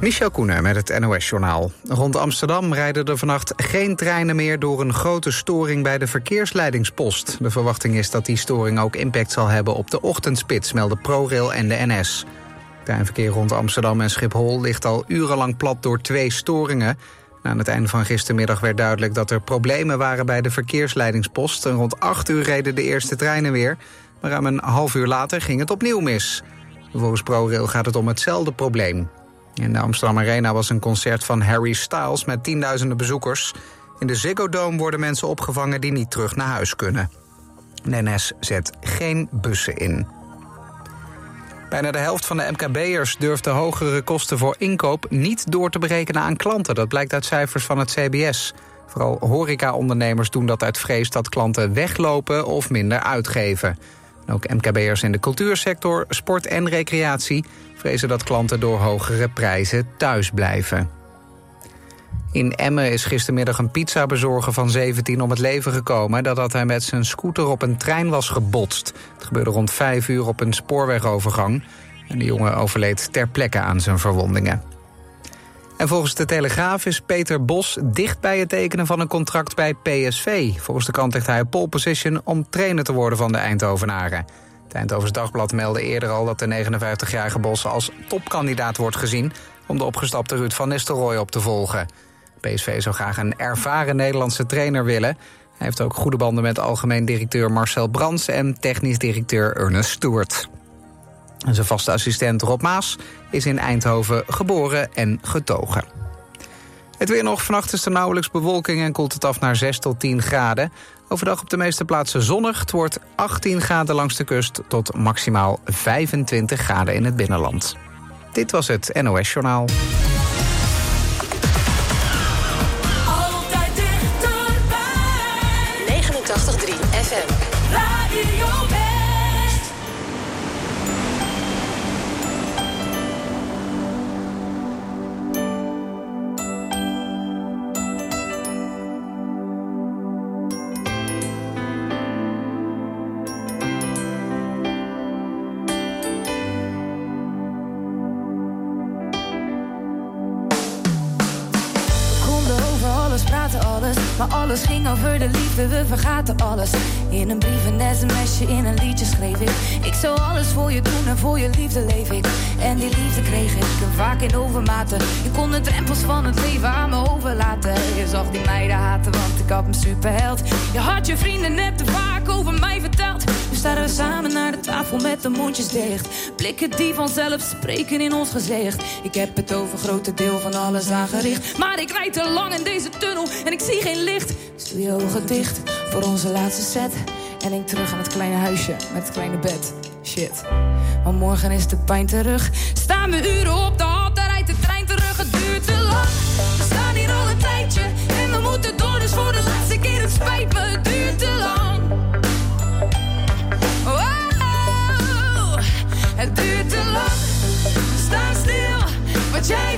Michel Koenen met het NOS-journaal. Rond Amsterdam rijden er vannacht geen treinen meer... door een grote storing bij de verkeersleidingspost. De verwachting is dat die storing ook impact zal hebben op de ochtendspits... melden ProRail en de NS. Treinverkeer rond Amsterdam en Schiphol ligt al urenlang plat door twee storingen. aan het einde van gistermiddag werd duidelijk dat er problemen waren... bij de verkeersleidingspost. En rond 8 uur reden de eerste treinen weer. Maar ruim een half uur later ging het opnieuw mis. Volgens ProRail gaat het om hetzelfde probleem. In de Amsterdam Arena was een concert van Harry Styles met tienduizenden bezoekers. In de Ziggo Dome worden mensen opgevangen die niet terug naar huis kunnen. NS zet geen bussen in. Bijna de helft van de MKB'ers durft de hogere kosten voor inkoop niet door te berekenen aan klanten. Dat blijkt uit cijfers van het CBS. Vooral horeca-ondernemers doen dat uit vrees dat klanten weglopen of minder uitgeven. Ook MKB'ers in de cultuursector, sport en recreatie vrezen dat klanten door hogere prijzen thuis blijven. In Emmen is gistermiddag een pizzabezorger van 17 om het leven gekomen... nadat hij met zijn scooter op een trein was gebotst. Het gebeurde rond 5 uur op een spoorwegovergang. En de jongen overleed ter plekke aan zijn verwondingen. En volgens de Telegraaf is Peter Bos dicht bij het tekenen van een contract bij PSV. Volgens de kant ligt hij pole position om trainer te worden van de Eindhovenaren. Het Eindhovens Dagblad meldde eerder al dat de 59-jarige Bos als topkandidaat wordt gezien... om de opgestapte Ruud van Nistelrooy op te volgen. PSV zou graag een ervaren Nederlandse trainer willen. Hij heeft ook goede banden met algemeen directeur Marcel Brands... en technisch directeur Ernest Stewart. Zijn vaste assistent Rob Maas is in Eindhoven geboren en getogen. Het weer nog. Vannacht is er nauwelijks bewolking en koelt het af naar 6 tot 10 graden. Overdag op de meeste plaatsen zonnig. Het wordt 18 graden langs de kust tot maximaal 25 graden in het binnenland. Dit was het NOS Journaal. Alles. In een brief, een sms'je, in een liedje schreef ik. Ik zou alles voor je doen en voor je liefde leef ik. En die liefde kreeg ik vaak in overmaten. Je kon de drempels van het leven aan me overlaten. Je zag die meiden haten, want ik had een superheld. Je had je vrienden net te vaak over mij verteld. Nu staan we samen naar de tafel met de mondjes dicht. Blikken die vanzelf spreken in ons gezicht. Ik heb het over grote deel van alles aangericht. Maar ik rijd te lang in deze tunnel en ik zie geen licht. Doe je ogen dicht voor onze laatste set. En denk terug aan het kleine huisje met het kleine bed. Shit. Maar morgen is de pijn terug. Staan we uren op de dan rijdt de trein terug. Het duurt te lang. We staan hier al een tijdje en we moeten door. Dus voor de laatste keer, het spijt me, het duurt te lang. Wow, het duurt te lang. We staan stil, wat jij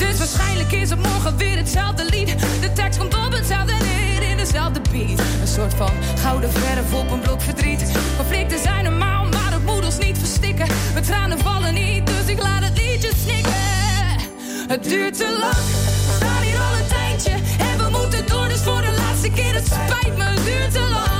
Dus waarschijnlijk is het morgen weer hetzelfde lied. De tekst komt op hetzelfde neer in dezelfde beat. Een soort van gouden verf op een blok verdriet. Conflicten zijn normaal, maar het moet ons niet verstikken. Mijn tranen vallen niet, dus ik laat het liedje snikken. Het duurt te lang, we staan hier al een tijdje. En we moeten door, dus voor de laatste keer. Het spijt me, het duurt te lang.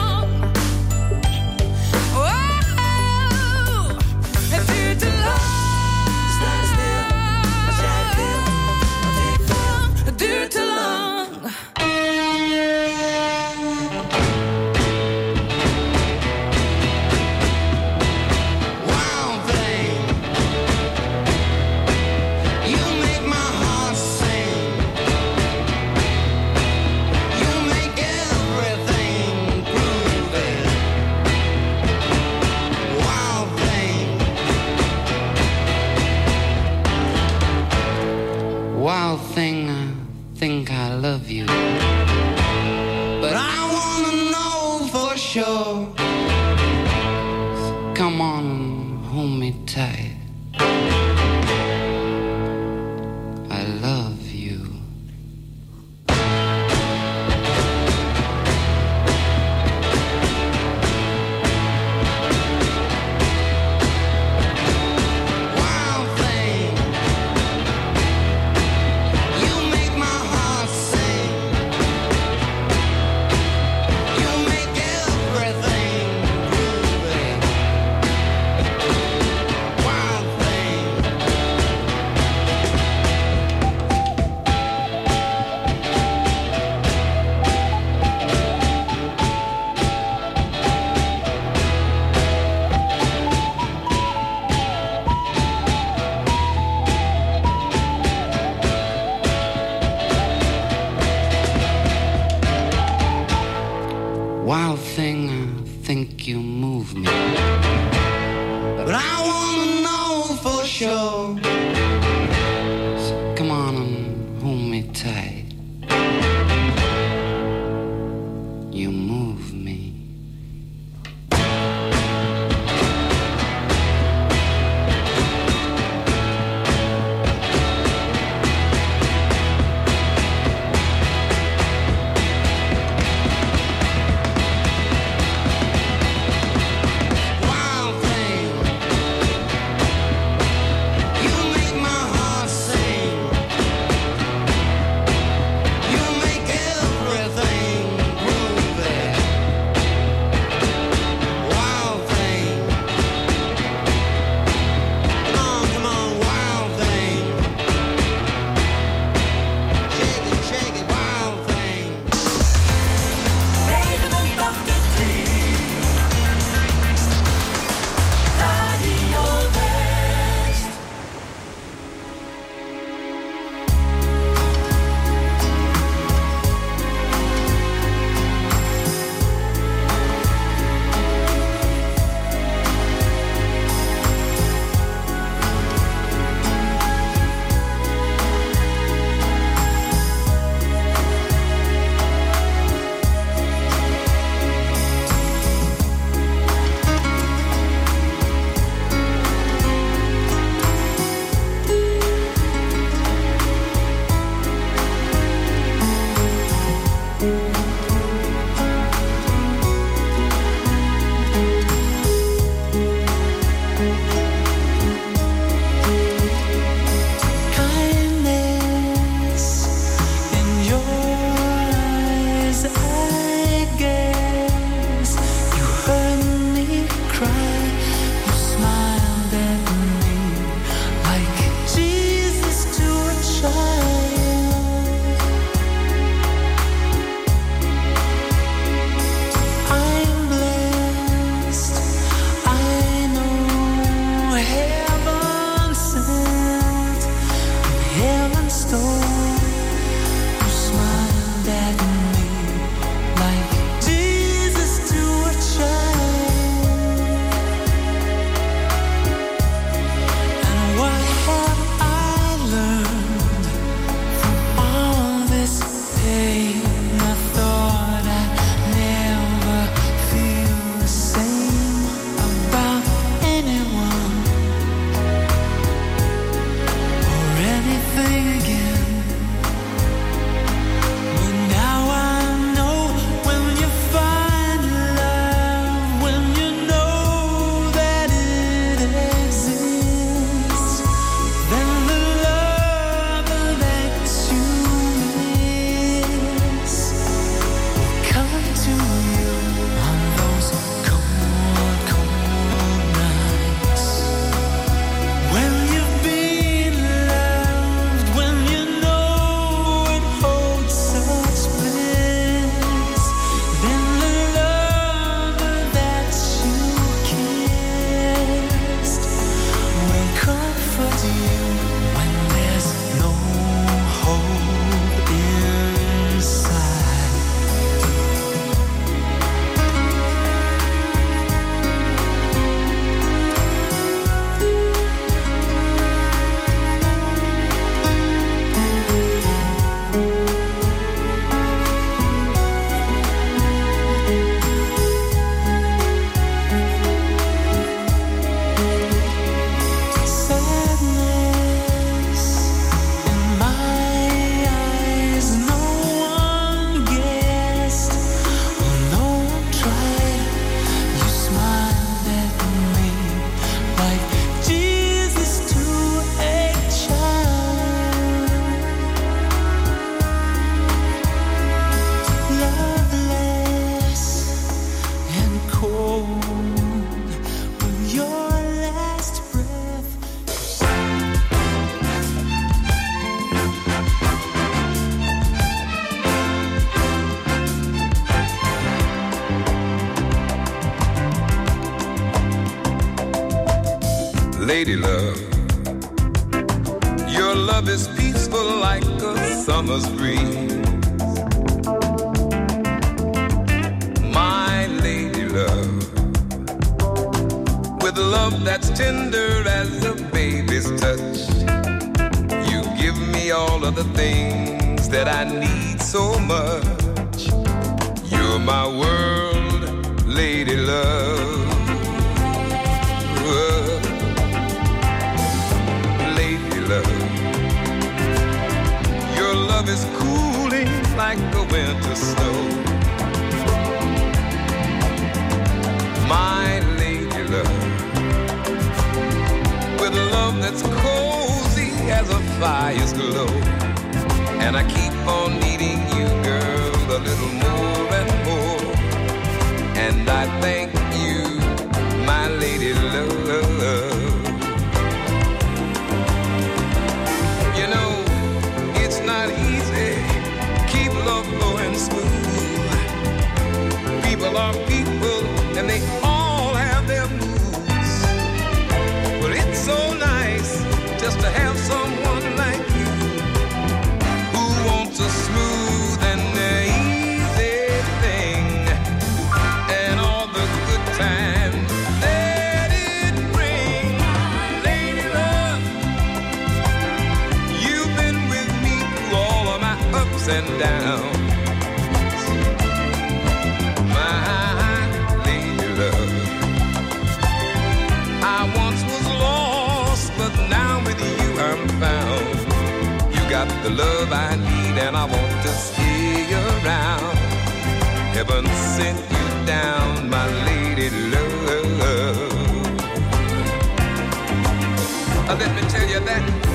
Love that's tender as a baby's touch. You give me all of the things that I need so much. You're my world, lady love. Lady love. Your love is cooling like a winter snow. My love that's cozy as a fire's glow. And I keep on needing you, girl, a little more and more. And I thank you, my lady love. The love I need, and I want to stay around. Heaven sent you down, my lady love. Uh, Let me tell you that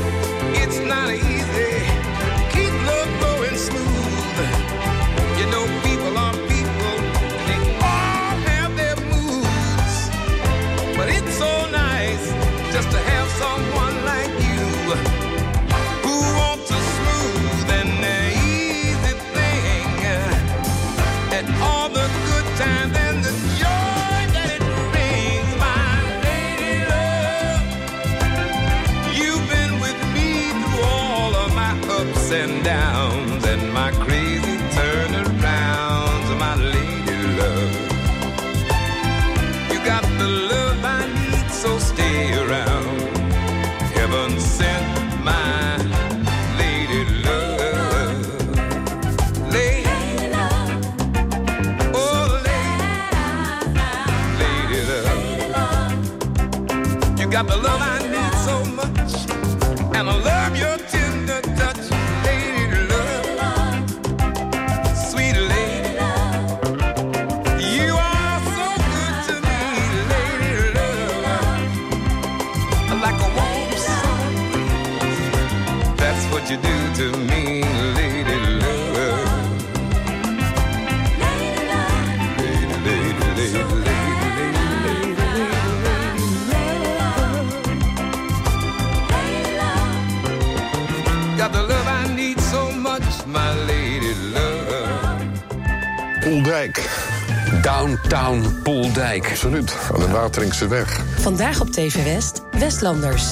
Downtown Poeldijk. Absoluut, aan de Wateringse weg. Vandaag op TV West, Westlanders.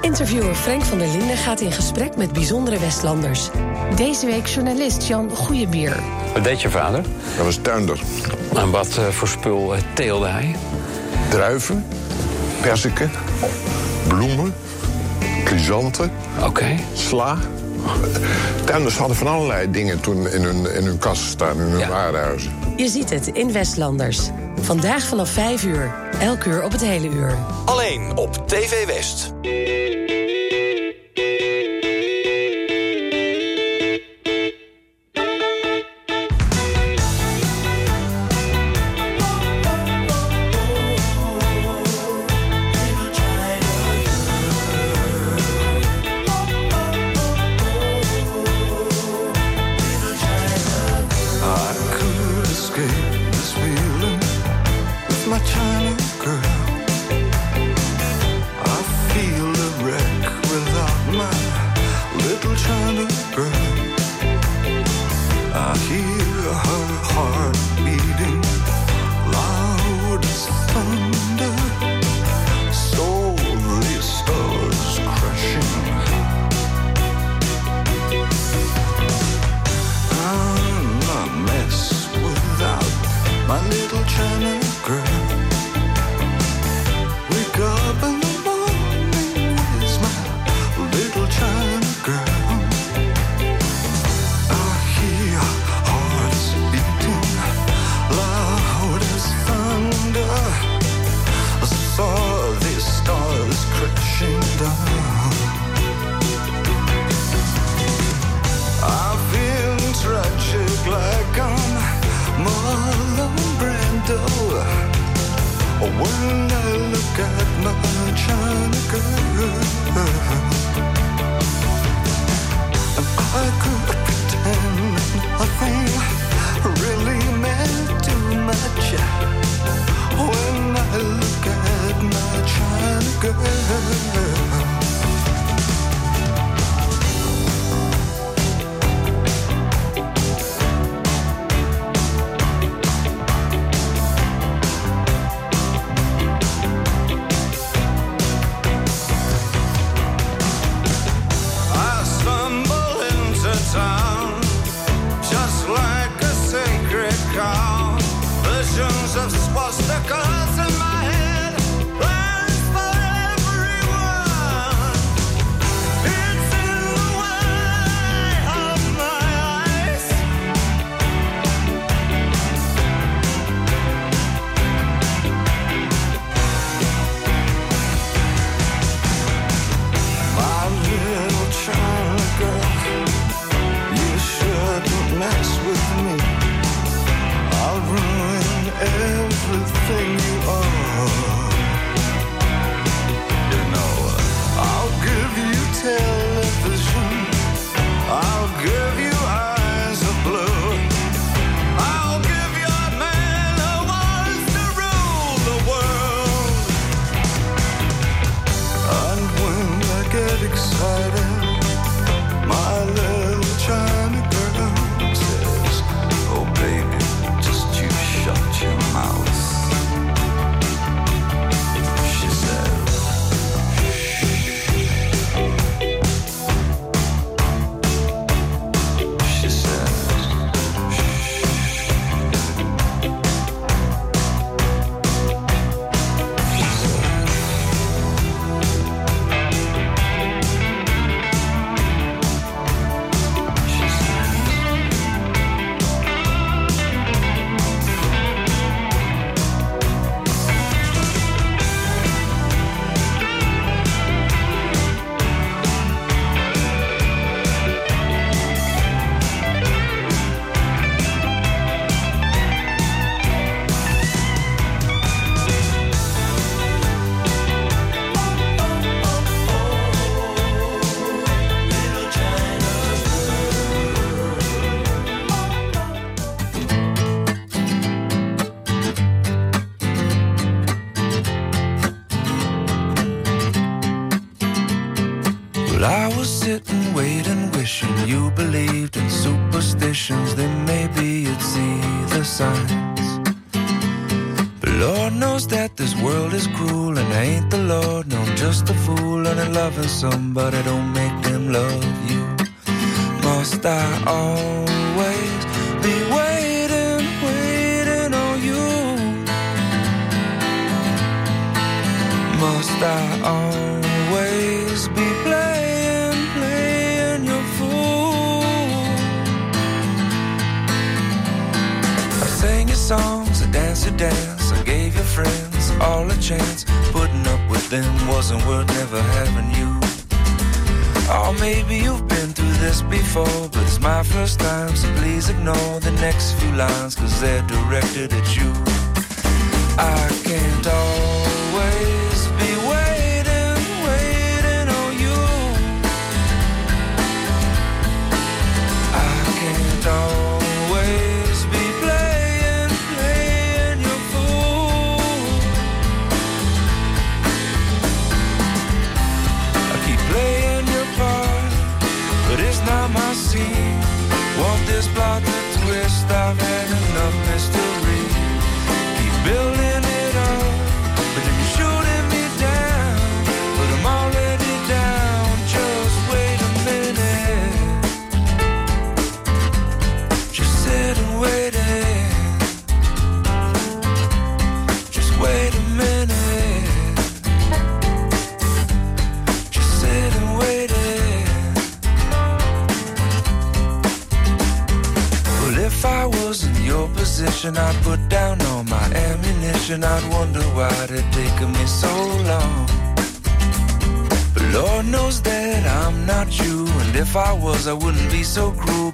Interviewer Frank van der Linden gaat in gesprek met bijzondere Westlanders. Deze week journalist Jan Goeiebier. Wat deed je vader? Dat was tuinder. En wat eh, voor spul eh, teelde hij? Druiven, perziken, bloemen, chrysanten, Oké. sla. Tuinders hadden van allerlei dingen toen in hun, in hun kast staan, in hun Ja. warenhuizen. Je ziet het in Westlanders. Vandaag vanaf 5 uur. Elk uur op het hele uur. Alleen op TV West. I wouldn't be so cruel.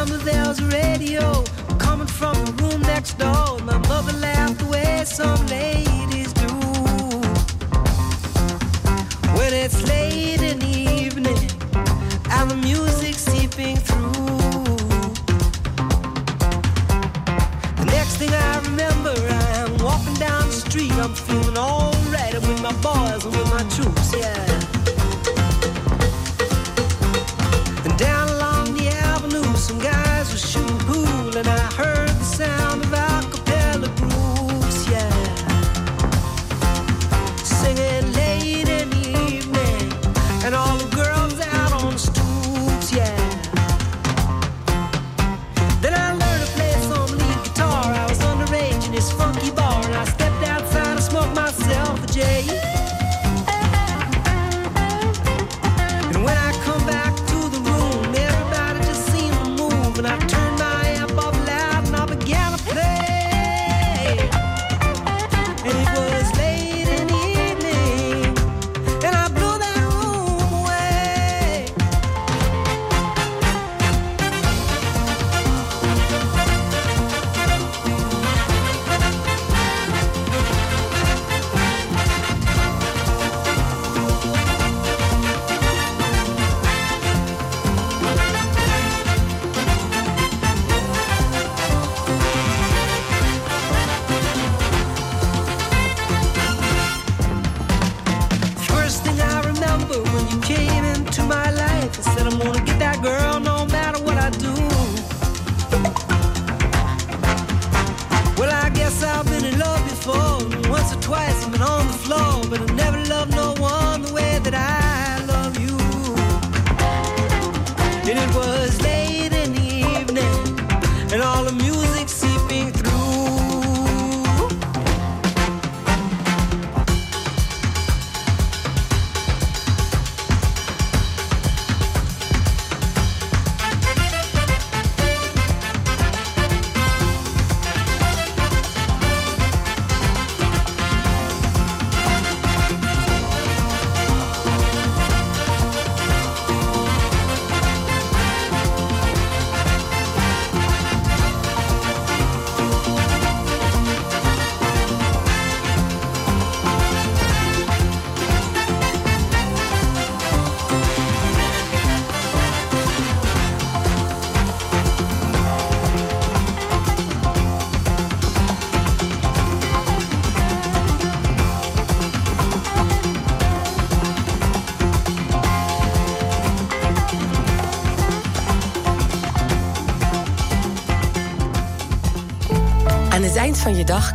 remember there was a radio coming from the room next door. My mother laughed the way some ladies do. When it's late in the evening and the music seeping through. The next thing I remember, I'm walking down the street, I'm feeling all Christmas.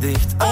dan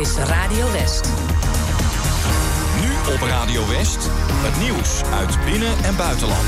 Is Radio West. Nu op Radio West, het nieuws uit binnen- en buitenland.